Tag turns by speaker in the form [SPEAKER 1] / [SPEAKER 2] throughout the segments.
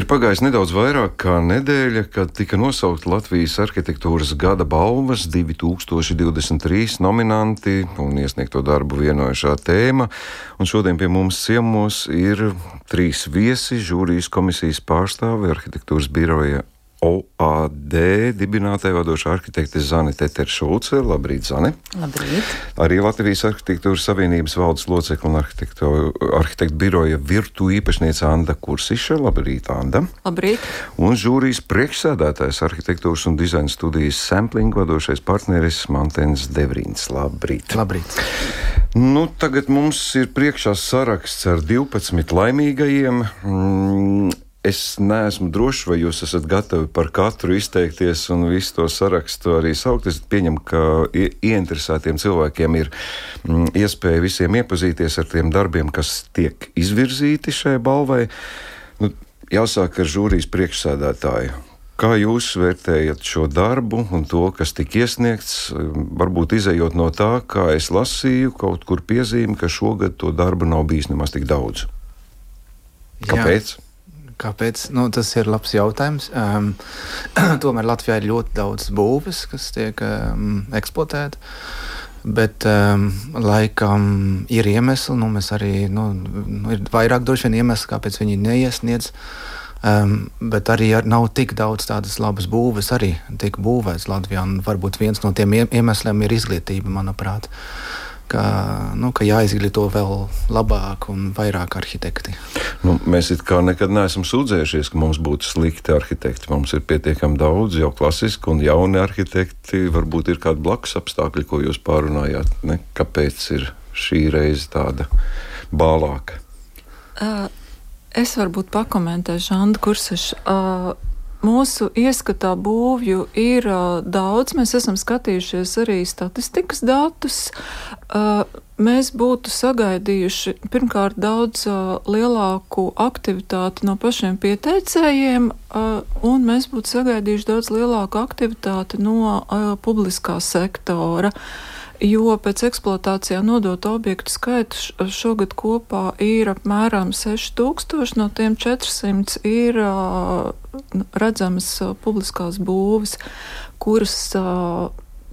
[SPEAKER 1] Ir pagājis nedaudz vairāk kā nedēļa, kad tika nosaukta Latvijas arhitektūras gada balvas 2023 nominanti un iesniegto darbu vienojušā tēma. Un šodien pie mums ciemos ir trīs viesi - žūrijas komisijas pārstāvi, arhitektūras biroja OAD dibinātāja vadošā arhitekte Zane Teteršulce. Labrīt, Zane!
[SPEAKER 2] Labrīt!
[SPEAKER 1] Arī Latvijas arhitektūras savienības valdes locekla un arhitektu biroja virtu īpašniece Anda Kursiša. Labrīt, Anda!
[SPEAKER 2] Labrīt!
[SPEAKER 1] Un žūrijas priekšsēdētājs arhitektūras un dizaina studijas sampling vadošais partneris Mantens Devrīns. Labrīt!
[SPEAKER 3] Labrīt!
[SPEAKER 1] Nu, tagad mums ir priekšā saraksts ar 12 laimīgajiem. Mm, Es neesmu drošs, vai jūs esat gatavi par katru izteikties un visu to sarakstu arī saukt. Es pieņemu, ka ieinteresētiem cilvēkiem ir mm, iespēja visiem iepazīties ar tiem darbiem, kas tiek izvirzīti šai balvai. Nu, jāsāk ar žūrijas priekšsēdētāju. Kā jūs vērtējat šo darbu un to, kas tika iesniegts? Varbūt izējot no tā, kā es lasīju, kaut kur piezīme, ka šogad to darbu nav bijis nemaz tik daudz. Kāpēc? Jā.
[SPEAKER 3] Kāpēc? Nu, tas ir labs jautājums. Um, tomēr Latvijā ir ļoti daudz būves, kas tiek um, eksploatēta. Bet um, laikam ir iemesli, nu, mēs arī nu, nu, ir vairāk droši vien iemesli, kāpēc viņi neiesniedz. Um, bet arī ar, nav tik daudz tādas labas būves, arī tika būvēts Latvijā. Varbūt viens no tiem iemesliem ir izglītība, manuprāt. Uh, ka, nu, ka jāizglīto vēl labāk un vairāk arhitekti.
[SPEAKER 1] Nu, mēs it kā nekad neesam sūdzējušies, ka mums būtu slikti arhitekti. Mums ir pietiekami daudz jau klasiski un jauni arhitekti. Varbūt ir kādi blakus apstākļi, ko jūs pārunājāt. Ne? Kāpēc ir šī reize tāda bālāka?
[SPEAKER 2] Uh, es varbūt pakomentēšu Andu Kursešu. Uh, Mūsu ieskatā būvju ir uh, daudz. Mēs esam skatījušies arī statistikas datus. Uh, mēs būtu sagaidījuši pirmkārt daudz uh, lielāku aktivitāti no pašiem pieteicējiem, un mēs būtu sagaidījuši daudz lielāku aktivitāti no publiskā sektora. Uh, jo pēc eksploatācijā nodotu objektu skaits šogad kopā ir apmēram 6000, no tiem 400 ir redzamas publiskās būvis, kuras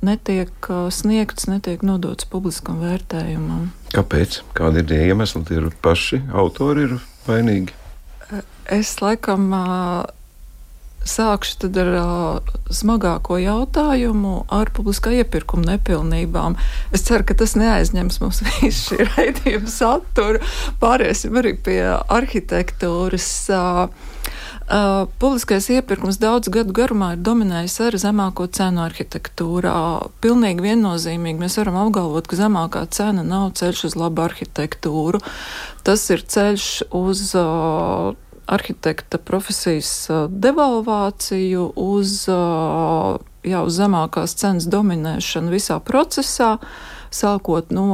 [SPEAKER 2] netiek sniegts, netiek nodots publiskam vērtējumam.
[SPEAKER 1] Kāpēc? Kādi ir tie iemesli? Tie ir paši autori ir vainīgi.
[SPEAKER 2] Es laikam Sākšu ar uh, smagāko jautājumu ar publiskā iepirkuma nepilnībām. Es ceru, ka tas neaizņems mums visu šī raidījuma saturu. Pāriesim arī pie arhitektūras. Uh, Uh, publiskais iepirkums daudz gadu garumā ir dominējis ar zemāko cenu arhitektūrā. Pilnīgi viennozīmīgi mēs varam apgalvot, ka zemākā cena nav ceļš uz labu arhitektūru. Tas ir ceļš uz uh, arhitekta profesijas devalvāciju, uz, jā, uz zemākās cenas dominēšanu visā procesā, sākot no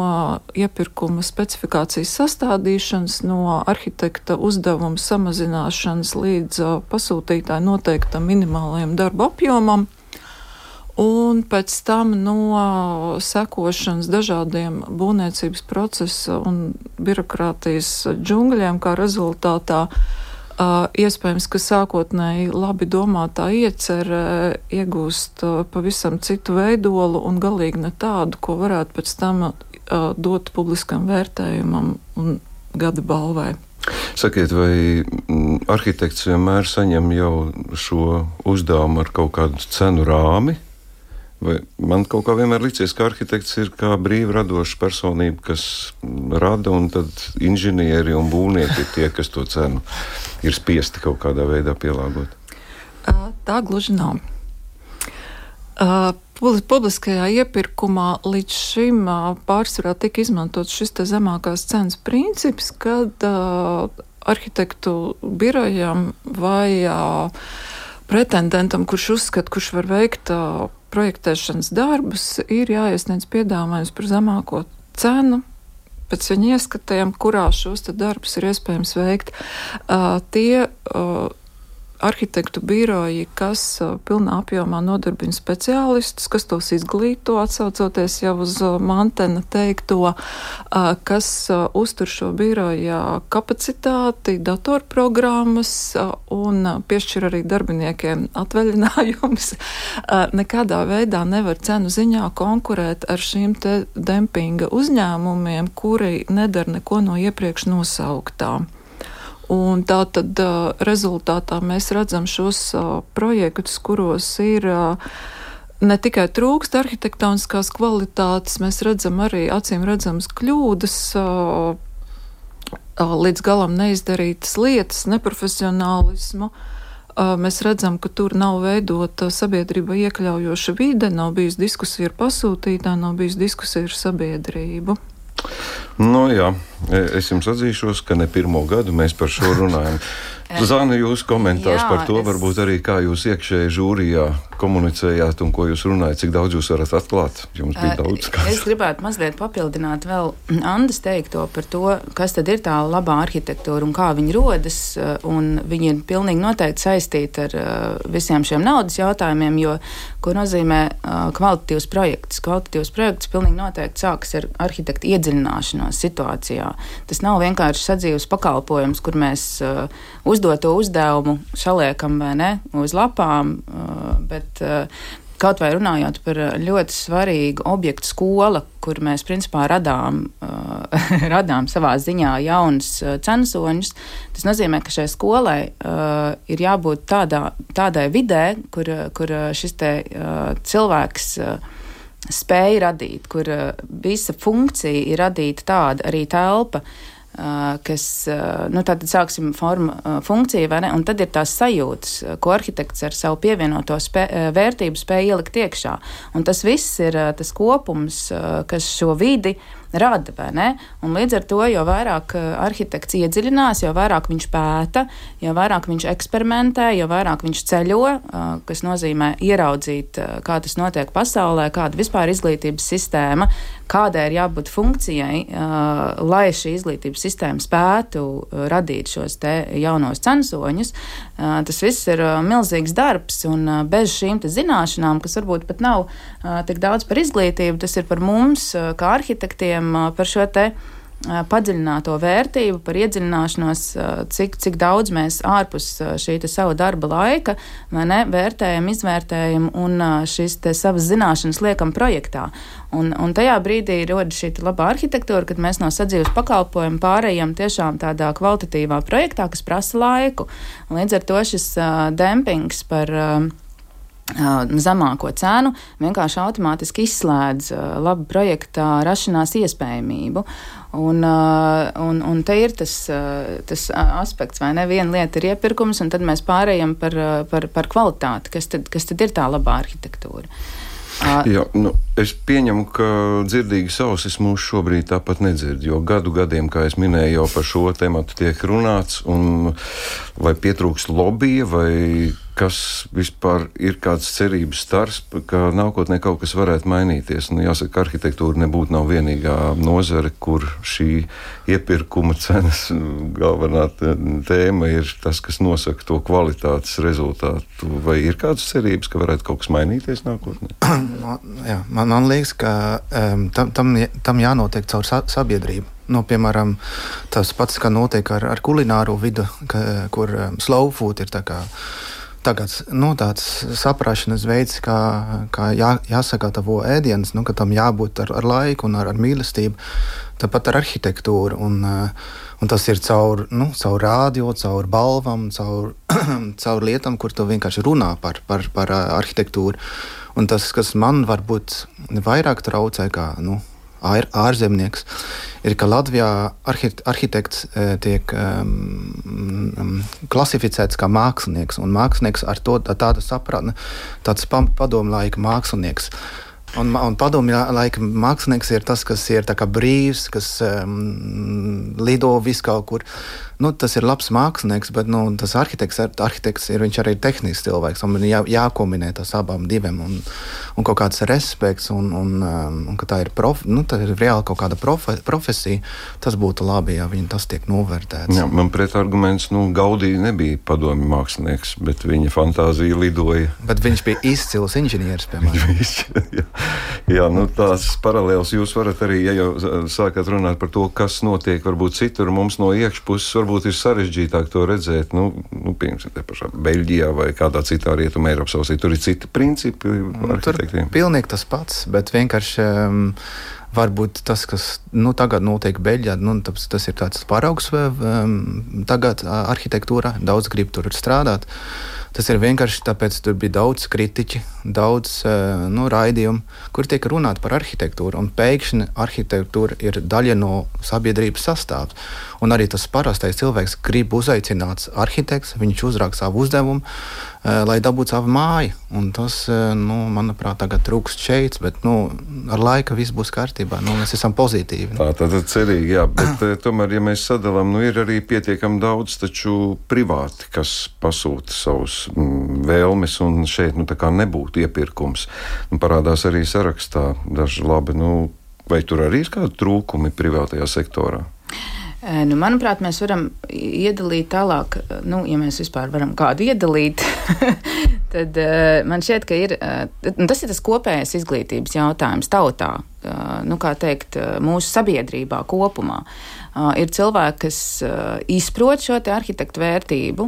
[SPEAKER 2] iepirkuma specifikācijas sastādīšanas, no arhitekta uzdevuma samazināšanas līdz pasūtītāja noteiktam minimālajam darba apjomam. Un pēc tam no sekošanas dažādiem būvniecības procesa un birokrātijas džungļiem, kā rezultātā Uh, iespējams, ka sākotnēji labi domātā iecerē iegūst pavisam citu veidolu un galīgi ne tādu, ko varētu pēc tam dot publiskam vērtējumam un gada balvai.
[SPEAKER 1] Sakiet, vai mm, arhitekts vienmēr saņem jau šo uzdevumu ar kaut kādu cenu rāmi? Vai man kaut kā vienmēr licies, ka arhitekts ir kā brīva radoša personība, kas rada, un tad inženieri un būvnieki ir tie, kas to cenu ir spiesti kaut kādā veidā pielāgot.
[SPEAKER 2] Tā gluži nav. Publiskajā iepirkumā līdz šim pārsvarā tika izmantots šis zemākās cenas princips, kad arhitektu birojam vai pretendentam, kurš uzskata, kurš var veikt projektēšanas darbus, ir jāiesniedz piedāvājums par zemāko cenu. Pēc viņa ieskatiem, kurā šos darbus ir iespējams veikt, uh, tie uh, arhitektu biroji, kas pilnā apjomā nodarbina speciālistus, kas tos izglīto, atsaucoties jau uz Mantena teikto, kas uztur šo biroja kapacitāti, datorprogrammas un piešķir arī darbiniekiem atvaļinājumus, nekādā veidā nevar cenu ziņā konkurēt ar šīm te dempinga uzņēmumiem, kuri nedara neko no iepriekš nosauktām. Un tā tad rezultātā mēs redzam šos projektus, kuros ir ne tikai trūkst arhitektoniskās kvalitātes, mēs redzam arī acīm redzamas kļūdas, līdz galam neizdarītas lietas, neprofesionālismu. Mēs redzam, ka tur nav veidota sabiedrība iekļaujoša vide, nav bijusi diskusija ar pasūtītāju, nav bijusi diskusija ar sabiedrību.
[SPEAKER 1] Nu, jā, es jums atzīšos, ka ne pirmo gadu mēs par šo runājam. Zana, jūsu komentārs jā, par to, es... varbūt arī kā jūs iekšēji žūrijā komunicējāt un ko jūs runājat, cik daudz jūs varat atklāt? Jums bija daudz.
[SPEAKER 4] Kāds. Es gribētu mazliet papildināt vēl Andas teikto par to, kas tad ir tā labā arhitektūra un kā viņi rodas, un viņi ir pilnīgi noteikti saistīti ar visiem šiem naudas jautājumiem, jo, ko nozīmē kvalitatīvs projekts? Kvalitatīvs projekts pilnīgi noteikti sākas ar arhitektu iedziļināšanos situācijā. Tas nav vienkārši sadzīves pakalpojums, kur mēs uzdevām uzdoto uzdevumu saliekam vai ne uz lapām, uh, bet uh, kaut vai runājot par ļoti svarīgu objektu skola, kur mēs principā radām, uh, radām savā ziņā jaunus uh, censoņus, tas nozīmē, ka šai skolai uh, ir jābūt tādā, tādai vidē, kur, kur šis te uh, cilvēks uh, spēja radīt, kur uh, visa funkcija ir radīta tāda arī telpa, uh, kas, nu, tātad sāksim forma funkciju, vai ne, un tad ir tās sajūtas, ko arhitekts ar savu pievienoto spē, vērtību spēja ielikt iekšā. Un tas viss ir tas kopums, kas šo vidi rada. Un līdz ar to, jo vairāk eh, arhitekts iedziļinās, jo vairāk viņš pēta, jo vairāk viņš eksperimentē, jo vairāk viņš ceļo, eh, kas nozīmē ieraudzīt, eh, kā tas notiek pasaulē, kāda vispār izglītības sistēma, kādai ir jābūt funkcijai, lai šī izglītības sistēma spētu radīt šos jaunos censoņus. Tas viss ir milzīgs darbs, un bez šīm zināšanām, kas varbūt pat nav tik daudz par izglītību, tas ir par mums, kā arhitektiem par šo te padziļināto vērtību, par iedziļināšanos, cik, cik daudz mēs ārpus šī sava darba laika ne, vērtējam, izvērtējam un šīs savas zināšanas liekam projektā. Un, un tajā brīdī rodas šī labā arhitektūra, kad mēs no sadzīves pakalpojuma pārējām tiešām tādā kvalitatīvā projektā, kas prasa laiku. Līdz ar to šis uh, dempings par uh, zemāko cenu vienkārši automātiski izslēdz labu projekta rašanās iespējamību. Un, un, un te ir tas, tas aspekts, vai ne? Viena lieta ir iepirkums, un tad mēs pārējām par, par, par kvalitāti, kas tad, kas tad ir tā labā arhitektūra.
[SPEAKER 1] Jā, nu, es pieņemu, ka dzirdīgas ausis mūs šobrīd tāpat nedzird, jo gadu gadiem, kā jau minēju, jau par šo tēmu tiek runāts. Vai pietrūkst lobby, vai kas vispār ir kāds cerības stars, ka nākotnē kaut kas varētu mainīties. Nu, jāsaka, arhitektūra nebūtu nav vienīgā nozare, kur šī iepirkuma cenas galvenā tēma ir tas, kas nosaka to kvalitātes rezultātu. Vai ir kādas cerības, ka varētu kaut kas mainīties nākotnē?
[SPEAKER 3] Jā, man, man liekas, ka um, tam, tam, tam jānotiek caur sa sabiedrību. Nu, piemēram, tas pats, kā notiek ar, ar kulināro vidu, ka, kur um, slow food ir tā kā tagad nu, tāds saprāšanas veids, kā, kā jā, jāsagatavo ēdienas, nu, ka tam jābūt ar, ar laiku un ar, ar mīlestību. Tāpat ar arhitektūru. Un, uh, un tas ir caur, nu, caur rādio, caur balvām, caur, caur lietām, kur tu vienkārši runā par, par, par uh, arhitektūru. Un tas, kas man varbūt vairāk traucē, kā nu, ār, ārzemnieks, ir, ka Latvijā arhitekts e, tiek um, klasificēts kā mākslinieks, un mākslinieks ar to tādu sapratni, tāds padomu laika mākslinieks. Un, un padomju laika mākslinieks ir tas, kas ir brīvs, kas um, lido vis kaut kur. nu, tas ir labs mākslinieks, bet nu, tas arhitekts, arhitekts ir, ir tehnisks cilvēks. Man ir jā, jākombinē tas abām diviem, un, un kaut kāds respekts, un, un, um, un ka tā ir, prof, nu, tā ir reāli kaut kāda profe, profesija. Tas būtu labi, ja viņi tas tiek novērtēts.
[SPEAKER 1] Jā, man pretarguments, nu, Gaudī nebija padomju mākslinieks, bet viņa fantāzija lidoja.
[SPEAKER 3] Bet viņš bija izcils inženieris, piemēram.
[SPEAKER 1] jā, jā nu, tās paralēlas jūs varat arī, ja jau sākat runāt par to, kas notiek varbūt citur mums no iekšpuses, varbūt ir sarežģītāk to redzēt. Nu, nu, piemēram, te pašā Beļģijā vai kādā citā rietuma Eiropas valstī. Tur ir citi principi.
[SPEAKER 3] Nu, tur pilnīgi tas pats, bet vienkārši. Um, varbūt tas, kas nu, tagad notiek Beļģijā, nu, tas ir tāds paraugs um, tagad arhitektūrā. Daudz grib tur strādāt. Tas ir vienkārši tāpēc, ka tur bija daudz kritiķi, daudz uh, nu, raidījumu, kur tiek runāts par arhitektūru. Pēkšņi arhitektūra ir daļa no sabiedrības sastāvs. Un arī tas parastais cilvēks grib uzaicināt arhitekts, viņš uzraksta savu uzdevumu, lai dabūtu savu māju. Un tas, uh, nu, manuprāt, tagad trūkst šeit, bet nu, ar laiku viss būs kārtībā. Nu, mēs esam pozitīvi.
[SPEAKER 1] Tā tad cerīgi, jā. Bet tomēr, ja mēs sadalām, nu, ir arī pietiekami daudz taču privāti, kas pasūta savus mm, vēlmes, un šeit nu, nebūtu iepirkums. Un parādās arī sarakstā daži labi. Nu, vai tur arī ir kādi trūkumi privātajā sektorā?
[SPEAKER 4] Nu, manuprāt, mēs varam iedalīt tālāk, nu, ja mēs vispār varam kādu iedalīt, tad man šķiet, ka ir, tas ir tas kopējais izglītības jautājums tautā, nu, teikt, mūsu sabiedrībā kopumā. Ir cilvēki, kas izprot šo arhitektu vērtību.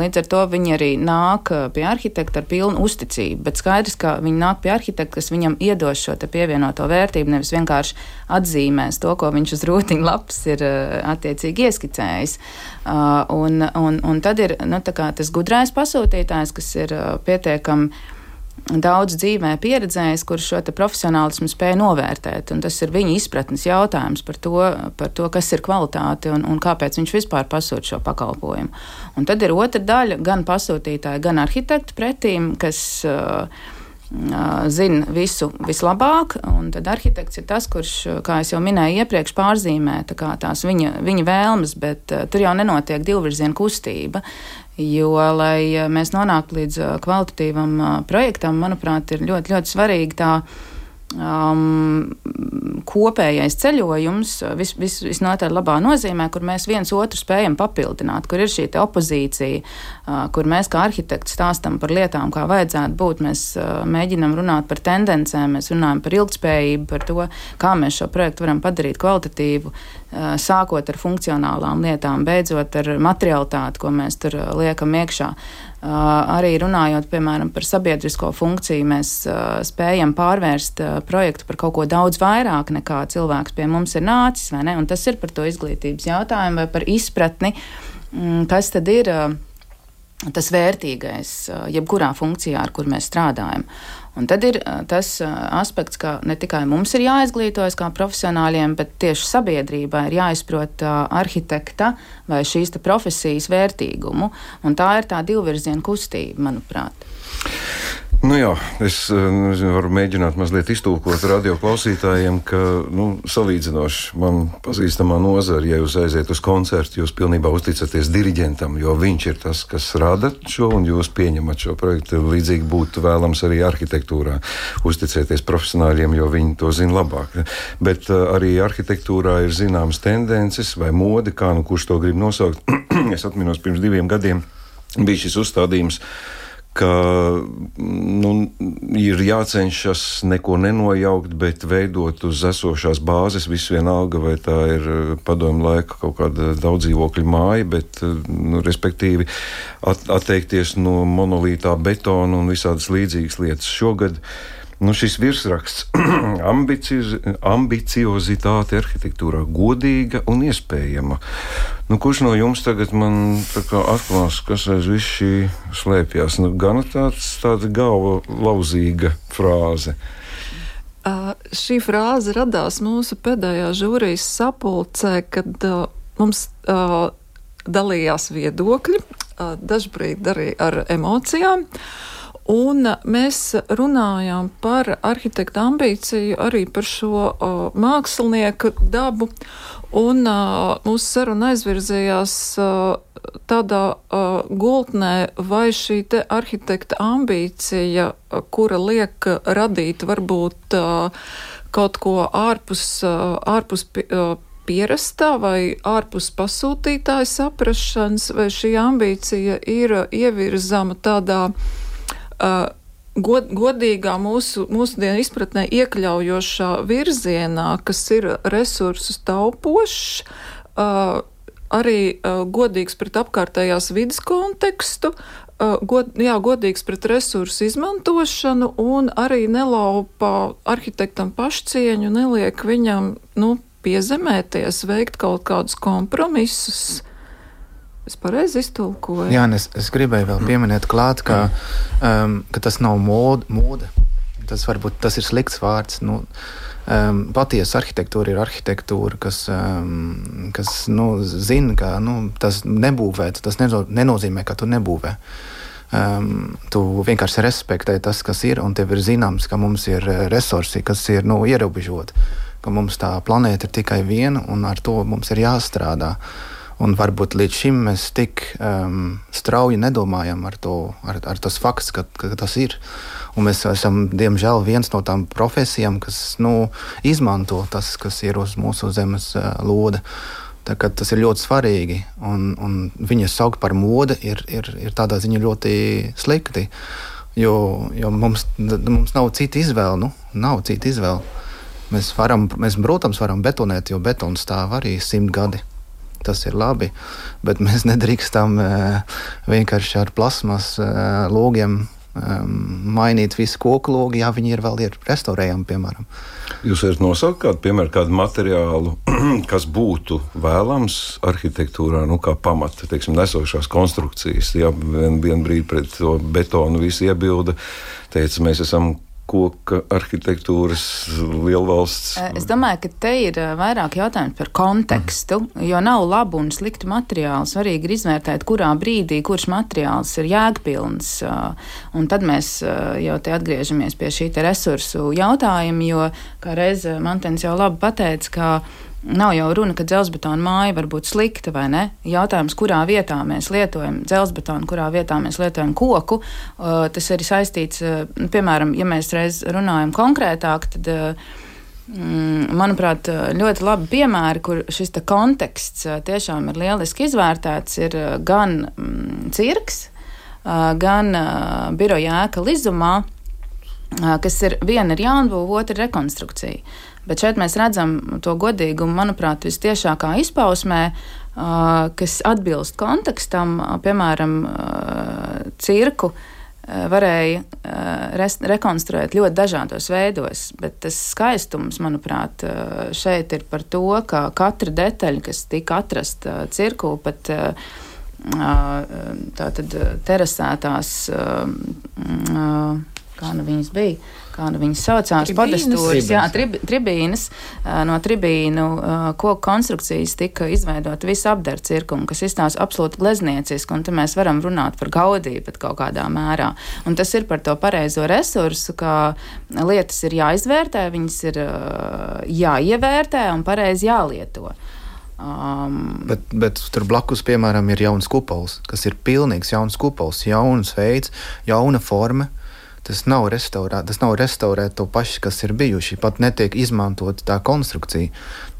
[SPEAKER 4] Līdz ar to viņi arī nāk pie arhitekta ar pilnu uzticību. Bet skaidrs, ka viņi nāk pie arhitekta, kas viņam iedos šo pievienoto vērtību, nevis vienkārši atzīmēs to, ko viņš uz rūtiņa lapas ir attiecīgi ieskicējis. Un, un, un tad ir nu, tas gudrais pasūtītājs, kas ir pietiekami daudz dzīvē pieredzējis, kurš šo profesionālismu spēja novērtēt. Tas ir viņa izpratnes jautājums par to, par to kas ir kvalitāte un, un kāpēc viņš vispār pasūta šo pakalpojumu. Un tad ir otra daļa gan pasūtītāja, gan arhitektu pretīm, kas uh, zina visu vislabāk, tad arhitekts ir tas, kurš, kā jau minēju iepriekš, pārzīmē tā tās viņa, viņa vēlmes, bet tur jau nenotiek divvirziena kustība. Jo, lai mēs nonāktu līdz kvalitatīvam projektam, manuprāt, ir ļoti, ļoti svarīgi tā um, kopējais ceļojums, vis, vis, visnotaļ labā nozīmē, kur mēs viens otru spējam papildināt, kur ir šī opozīcija, uh, kur mēs kā arhitekti stāstam par lietām, kā vajadzētu būt. Mēs uh, mēģinam runāt par tendencēm, mēs runājam par ilgspējību, par to, kā mēs šo projektu varam padarīt kvalitatīvu, uh, sākot ar funkcionālām lietām, beidzot ar materialitāti, ko mēs tur liekam iekšā. Arī runājot piemēram, par sabiedrisko funkciju, mēs spējam pārvērst projektu par kaut ko daudz vairāk nekā cilvēks pie mums ir nācis. Tas ir par to izglītības jautājumu vai par izpratni, mm, kas tad ir tas vērtīgais jebkurā funkcijā, ar kur mēs strādājam. Un tad ir tas aspekts, ka ne tikai mums ir jāizglītojas kā profesionāļiem, bet tieši sabiedrībai ir jāizprot arhitekta vai šīs profesijas vērtīgumu. Un tā ir tā divvirziena kustība, manuprāt.
[SPEAKER 1] Nu jā, es eh, nezinu, varu mēģināt mazliet iztūkot radio klausītājiem, ka nu, salīdzinoši man pazīstamā nozara, ja jūs aiziet uz koncertu, jūs pilnībā uzticaties diriģentam, jo viņš ir tas, kas rada šo un jūs pieņemat šo projektu. Līdzīgi būtu vēlams arī arhitektūrā uzticēties profesionāļiem, jo viņi to zina labāk. Bet uh, arī arhitektūrā ir zināmas tendences vai mode, kā nu kurš to grib nosaukt. es atminos pirms diviem gadiem bija šis uzstādījums ka nu, ir jācenšas neko nenojaukt, bet veidot uz esošās bāzes. Viss vienalga, vai tā ir eh, padomju laika kaut kāda daudzdzīvokļa māja, bet eh, nu, respektīvi at, atteikties no monolītā betona un visādas līdzīgas lietas. Šogad nu, šis virsraksts - ambiciozitāte arhitektūrā, godīga un iespējama. Nu, kurš no jums tagad man atklās, kas aiz vis šī slēpjas? Nu, gan tāds, tāda galva lauzīga frāze.
[SPEAKER 2] Uh, šī frāze radās mūsu pēdējā žūrijas sapulcē, kad uh, mums uh, dalījās viedokļi, uh, dažbrīd arī ar emocijām. Un mēs runājām par arhitekta ambīciju, arī par šo uh, mākslinieku dabu. Un uh, mūsu saruna aizvirzījās uh, tādā uh, gultnē, vai šī arhitekta ambīcija, uh, kura liek radīt varbūt uh, kaut ko ārpus, uh, ārpus uh, pierastā vai ārpus pasūtītāja saprašanas, vai šī ambīcija ir ievirzama tādā uh, god, godīgā mūsu, mūsdienu izpratnē iekļaujošā virzienā, kas ir resursus taupošs, uh, arī uh, godīgs pret apkārtējās vidas kontekstu, uh, god, jā, godīgs pret resursu izmantošanu un arī nelaupa arhitektam pašcieņu, neliek viņam, nu, piezemēties, veikt kaut kādus kompromisus. Es pareizi iztulkoju.
[SPEAKER 3] Jā, es, es gribēju vēl pieminēt, klāt, ka, um, ka tas nav mode. mode. Tas varbūt tas ir slikts vārds. Nu, um, patiesa arhitektūra ir arhitektūra, kas, um, kas nu, zina, ka nu, tas nebūvēt, tas neno, nenozīmē, ka tu nebūvē. Um, tu vienkārši respektē tas, kas ir, un tev ir zināms, ka mums ir resursi, kas ir nu, ierobežoti, ka mums tā planēta ir tikai viena, un ar to mums ir jāstrādā. Uh, Un varbūt līdz šim mēs tik um, strauji nedomājam ar to, ar, ar tas fakts, ka, ka tas ir. Un mēs esam, diemžēl, viens no tām profesijām, kas nu, izmanto tas, kas ir uz mūsu zemes uh, lodes. Tas ir ļoti svarīgi, un, un viņa saukt par modi ir, ir, ir tādā ziņā ļoti slikti. Jo, jo mums, mums nav cita izvēle. Nu, nav cita izvēle. Mēs, varam, mēs, protams, varam betonēt, jo betons stāv arī simt gadi tas ir labi, bet mēs nedrīkstam uh, vienkārši ar plasmas uh, logiem um, mainīt visu koku logu, ja viņi ir vēl ir restaurējami, piemēram.
[SPEAKER 1] Jūs varat nosaukt kādu, piemēram, kādu materiālu, kas būtu vēlams arhitektūrā, nu, kā pamata, teiksim, nesošās konstrukcijas. Jā, vien, vien brīdi pret to betonu visi iebilda, teica, mēs esam koka arhitektūras lielvalsts?
[SPEAKER 4] Es domāju, ka te ir vairāk jautājums par kontekstu, mm. jo nav labu un sliktu materiālu. Svarīgi ir izvērtēt, kurā brīdī kurš materiāls ir jēgpilns. Un tad mēs jau te atgriežamies pie šī resursu jautājuma, jo, kā reiz Mantens jau labi pateica, Nav jau runa, ka dzelzbetona māja var būt slikta vai ne. Jautājums, kurā vietā mēs lietojam dzelzbetonu, kurā vietā mēs lietojam koku, uh, tas ir saistīts, uh, piemēram, ja mēs reiz runājam konkrētāk, tad. Uh, mm, Manuprāt, ļoti labi piemēri, kur šis konteksts tiešām ir lieliski izvērtēts, ir gan mm, cirks, gan biroja ēka Lizumā, kas ir viena ir jaunbūva, otra ir rekonstrukcija. Bet šeit mēs redzam to godīgumu, manuprāt, vistiešākā izpausmē, kas atbilst kontekstam, piemēram, cirku varēja rekonstruēt ļoti dažādos veidos, bet tas skaistums, manuprāt, šeit ir par to, ka katra detaļa, kas tika atrasta cirku, pat tātad terasētās, kā nu viņas bija, kā nu viņas saucās, podestūras, jā, trib, tribīnas. No tribīnu koku konstrukcijas tika izveidota visa apdara cirkuma, kas izstāsta absolūti gleznieciski, un te mēs varam runāt par gaudību pat kaut kādā mērā. Un tas ir par to pareizo resursu, ka lietas ir jāizvērtē, viņas ir jāievērtē un pareizi jālieto.
[SPEAKER 3] Um, bet, bet tur blakus, piemēram, ir jauns kupols, kas ir pilnīgs jauns kupols, jauns veids, jauna forma. Tas nav restaurēt, tas nav restaurēt to pašu, kas ir bijuši. Pat netiek izmantota tā konstrukcija.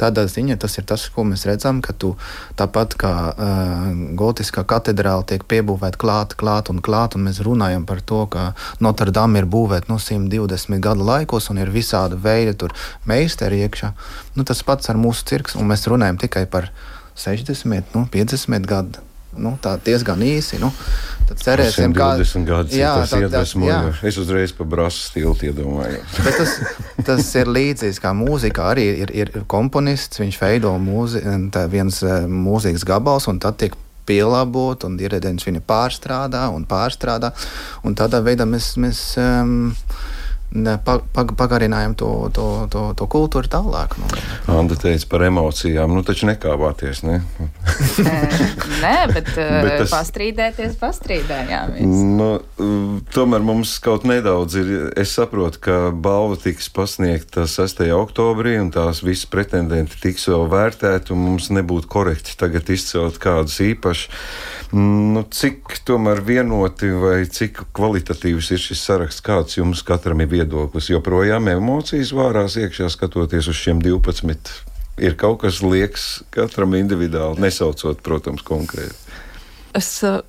[SPEAKER 3] Tādā ziņā tas ir tas, ko mēs redzam, ka tu tāpat kā uh, gotiskā katedrāle tiek piebūvēta klāt, klāt un klāt, un mēs runājam par to, ka Notre Dame ir būvēta no 120 gadu laikos un ir visāda veida meistari iekšā. Nu, tas pats ar mūsu cirks, un mēs runājam tikai par 60, nu, 50 gadu nu, diezgan īsi. Nu, tad cerēsim,
[SPEAKER 1] ka 20 gadus jā, tas iedvesmojoši. Es uzreiz pa brasu stilu iedomājos.
[SPEAKER 3] tas, tas ir līdzīgs kā mūzika. Arī ir, ir komponists, viņš veido mūzi, viens eh, mūzikas gabals un tad tiek pielāgot, un ierēdienis viņa pārstrādā un pārstrādā. Un tādā veidā mēs, mēs um, pagarinājam to, to, to, to kultūru tālāk. Nu.
[SPEAKER 1] Anda teica par emocijām, nu taču nekāvāties, ne?
[SPEAKER 4] Nē, bet, bet tas... pastrīdēties, pastrīdējāmies.
[SPEAKER 1] Nu, tomēr mums kaut nedaudz ir, es saprotu, ka balva tiks pasniegta 6. oktobrī un tās visas pretendenti tiks vēl vērtēti un mums nebūtu korekti tagad izcelt kādus īpašus. Nu, cik tomēr vienoti vai cik kvalitatīvs ir šis saraksts, kāds jums katram ir viedoklis? Joprojām emocijas vārās iekšā skatoties uz šiem 12. Ir kaut kas liekas katram individuāli, nesaucot, protams, konkrēti.
[SPEAKER 2] Es uh,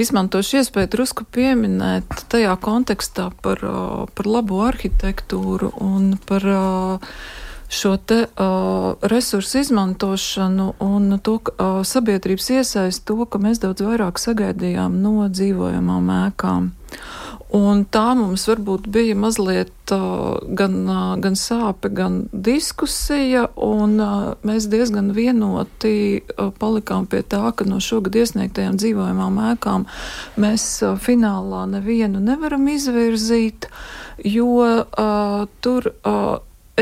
[SPEAKER 2] izmantošu iespēju drusku pieminēt tajā kontekstā par, uh, par labu arhitektūru un par uh, šo te uh, resursu izmantošanu un to uh, sabiedrības iesaist to, ka mēs daudz vairāk sagaidījām no dzīvojamām ēkām. Un tā mums varbūt bija mazliet uh, gan, uh, gan sāpe, gan diskusija, un uh, mēs diezgan vienoti palikām pie tā, ka no šogad iesniegtajām dzīvojamām ēkām mēs finālā nevienu nevaram izvirzīt, jo tur.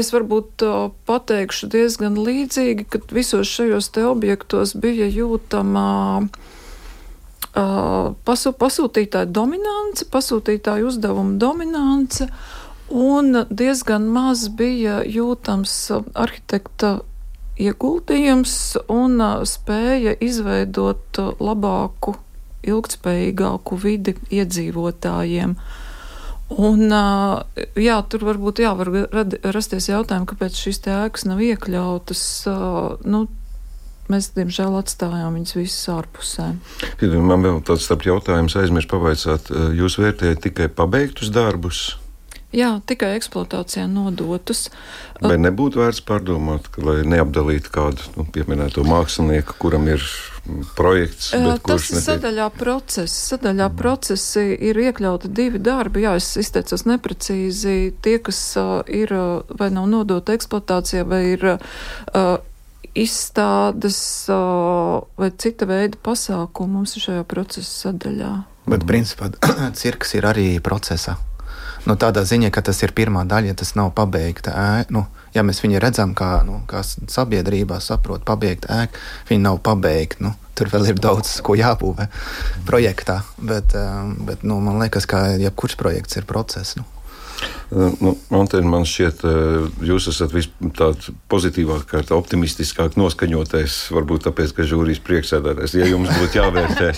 [SPEAKER 2] Es varbūt pateikšu diezgan līdzīgi, ka visos šajos te objektos bija jūtama uh, pasu, pasūtītāja dominance, pasūtītāja uzdevuma dominance, un diezgan maz bija jūtams arhitekta ieguldījums un spēja izveidot labāku, ilgtspējīgāku vidi iedzīvotājiem. Uh, Un, jā, tur varbūt jā, var rasties jautājumi, kāpēc šīs ēkas nav iekļautas. Nu, mēs, diemžēl, atstājām viņus visas ārpusē.
[SPEAKER 1] Man vēl tāds jautājums aizmirst pavaicāt. Jūs vērtējat tikai pabeigtus darbus?
[SPEAKER 2] Jā, tikai eksploatācijā nodotus.
[SPEAKER 1] Vai nebūtu vērts pārdomāt, ka, lai neapdalītu kādu nu, pieminēto mākslinieku, kuram ir projekts?
[SPEAKER 2] Tas ir sadaļā process. Sadaļā mm. procesi ir iekļauti divi darbi. Jā, es izteicos neprecīzi. Tie, kas uh, ir vai nav nodota eksploatācijā, vai ir uh, izstādes uh, vai cita veida pasākumi mums ir šajā procesa sadaļā.
[SPEAKER 3] Bet, principā, cirks ir arī procesā nu, tādā ziņā, ka tas ir pirmā daļa, ja tas nav pabeigta ēka. Nu, ja mēs viņu redzam, kā, nu, kā sabiedrībā saprot, pabeigta ēka, viņa nav pabeigta. Nu, tur vēl ir daudz ko jābūvē projektā, bet, um, bet nu, man liekas, ka jebkurš projekts ir process. Nu.
[SPEAKER 1] Nu, Antēn, man šķiet, jūs esat tāds pozitīvāk, optimistiskāk noskaņotais. Varbūt tāpēc, ka žūrijas priekšsēdētājs, ja jums būtu jāvērtē,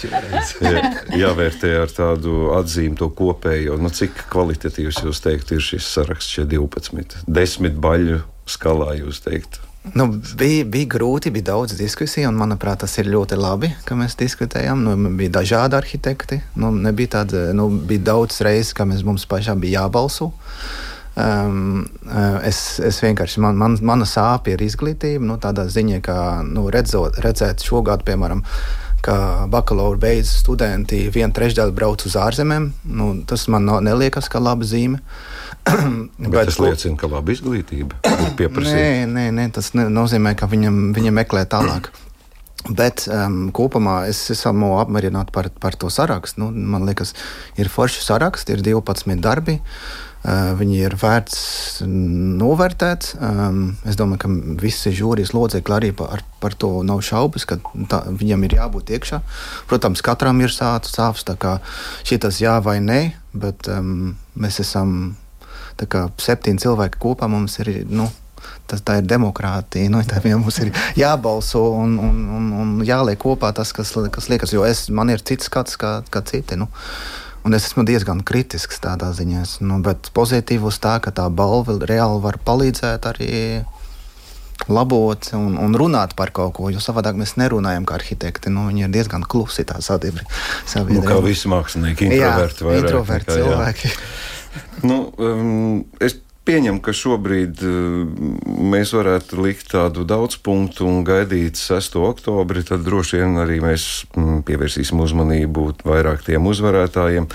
[SPEAKER 1] jāvērtē ar tādu atzīmi to kopējo, nu, cik kvalitatīvs jūs teikt ir šis saraksts, šie 12, desmit baļu skalā jūs teiktu.
[SPEAKER 3] Nu, bija, bija grūti, bija daudz diskusiju, un manuprāt, tas ir ļoti labi, ka mēs diskutējām. Nu, bija dažādi arhitekti. Nu, tāda, nu, bija daudz reizes, ka mēs, mums pašām bija jābalso. Um, es, es vienkārši, man, man, mana sāpe ir izglītība, nu, tādā ziņā, ka nu, redzot, redzēt šogad, piemēram, ka bakalaura beidz studenti viena trešdaļa brauc uz ārzemēm. Nu, tas man neliekas kā laba zīme.
[SPEAKER 1] Bet, Bet tas liecina, ka laba izglītība ir pieprasīta.
[SPEAKER 3] Nē, nē, nē, tas nozīmē, ka viņam, viņam meklē tālāk. Bet um, kopumā es esmu apmierināts par, par to sarakstu. Nu, man liekas, ir forši saraksts, ir 12 darbi. Uh, viņi ir vērts novērtēt. Um, es domāju, ka visi žūrijas locekļi arī par, par to nav šaubas, ka tā, viņam ir jābūt iekšā. Protams, katram ir sāpes, sāpes tā kā šis jā vai nē, bet um, mēs esam septiņi cilvēki kopā mums ir. Nu, Tas, tā ir demokrātija. Nu, tā mums ir jābalso un, un, un, un jāliek kopā tas, kas, kas liekas. Jo es, man ir cits skats kā, kā citi. Nu. Un es esmu diezgan kritisks tādā ziņā. Nu, bet pozitīvi uz tā, ka tā balva reāli var palīdzēt arī labot un, un runāt par kaut ko. Jo savādāk mēs nerunājam kā arhitekti. Nu, viņi ir diezgan klusi tā sabiedrība.
[SPEAKER 1] Nu, kā visi mākslinieki, introverti.
[SPEAKER 3] Jā, introverti cilvēki.
[SPEAKER 1] Jā. Nu, um, es pieņemu, ka šobrīd mēs varētu likt tādu daudz punktu un gaidīt 6. oktobri, tad droši vien arī mēs mm, pievērsīsim uzmanību vairāk tiem uzvarētājiem.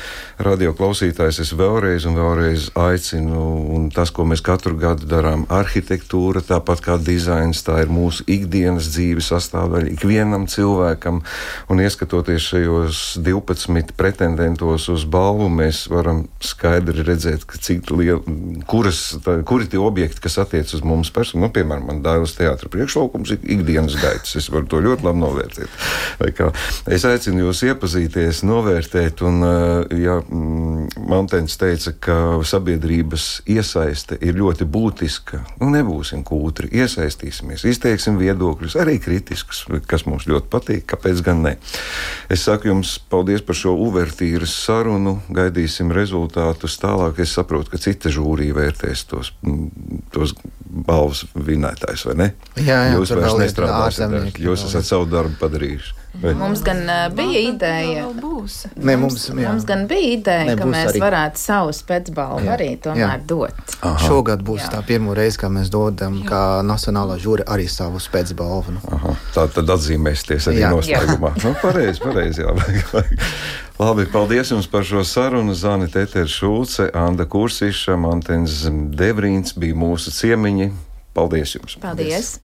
[SPEAKER 1] Radio klausītājs es vēlreiz un vēlreiz aicinu, un tas, ko mēs katru gadu darām, arhitektūra, tāpat kā dizains, tā ir mūsu ikdienas dzīves sastāvdaļa ikvienam cilvēkam, un ieskatoties šajos 12 pretendentos uz balvu, mēs varam skaidri redzēt, cik liela, kuras, tā, kuri tie objekti, kas attiec uz mums personu, nu, piemēram, man dāvāts teātris priekšlaukums, ir ikdienas gaitas. Es varu to ļoti labi novērtēt. Es aicinu jūs iepazīties, novērtēt, un ja mm, Mantens teica, ka sabiedrības iesaiste ir ļoti būtiska, nu nebūsim kūtri, iesaistīsimies, izteiksim viedokļus, arī kritiskus, kas mums ļoti patīk, kāpēc gan ne. Es saku jums paldies par šo uvertīras sarunu, gaidīsim rezultātus tālāk. Es saprotu, ka cita žūrija vērtēs tos, tos balvas vinētājus, vai ne?
[SPEAKER 3] Jā, jā
[SPEAKER 1] jūs vairs nestrādājat, jūs esat savu darbu padarījuši.
[SPEAKER 4] Vai? Mums gan uh, bija ideja,
[SPEAKER 3] ne, mums, jā.
[SPEAKER 4] mums gan bija ideja ka mēs arī. varētu savu spēcbalvu arī tomēr jā. dot.
[SPEAKER 3] Aha. Šogad būs jā. tā pirmā reize, kad mēs dodam, jā. kā Nacionālā žūra arī savu spēcbalvu. Nu.
[SPEAKER 1] Tā tad atzīmēsties arī jā. noslēgumā. nu, pareizi, pareizi. Labi, paldies jums par šo sarunu. Zani Tetera Šulce, Anda Kursiša, Mantens Devrīns bija mūsu ciemiņi. Paldies jums!
[SPEAKER 4] Paldies! paldies.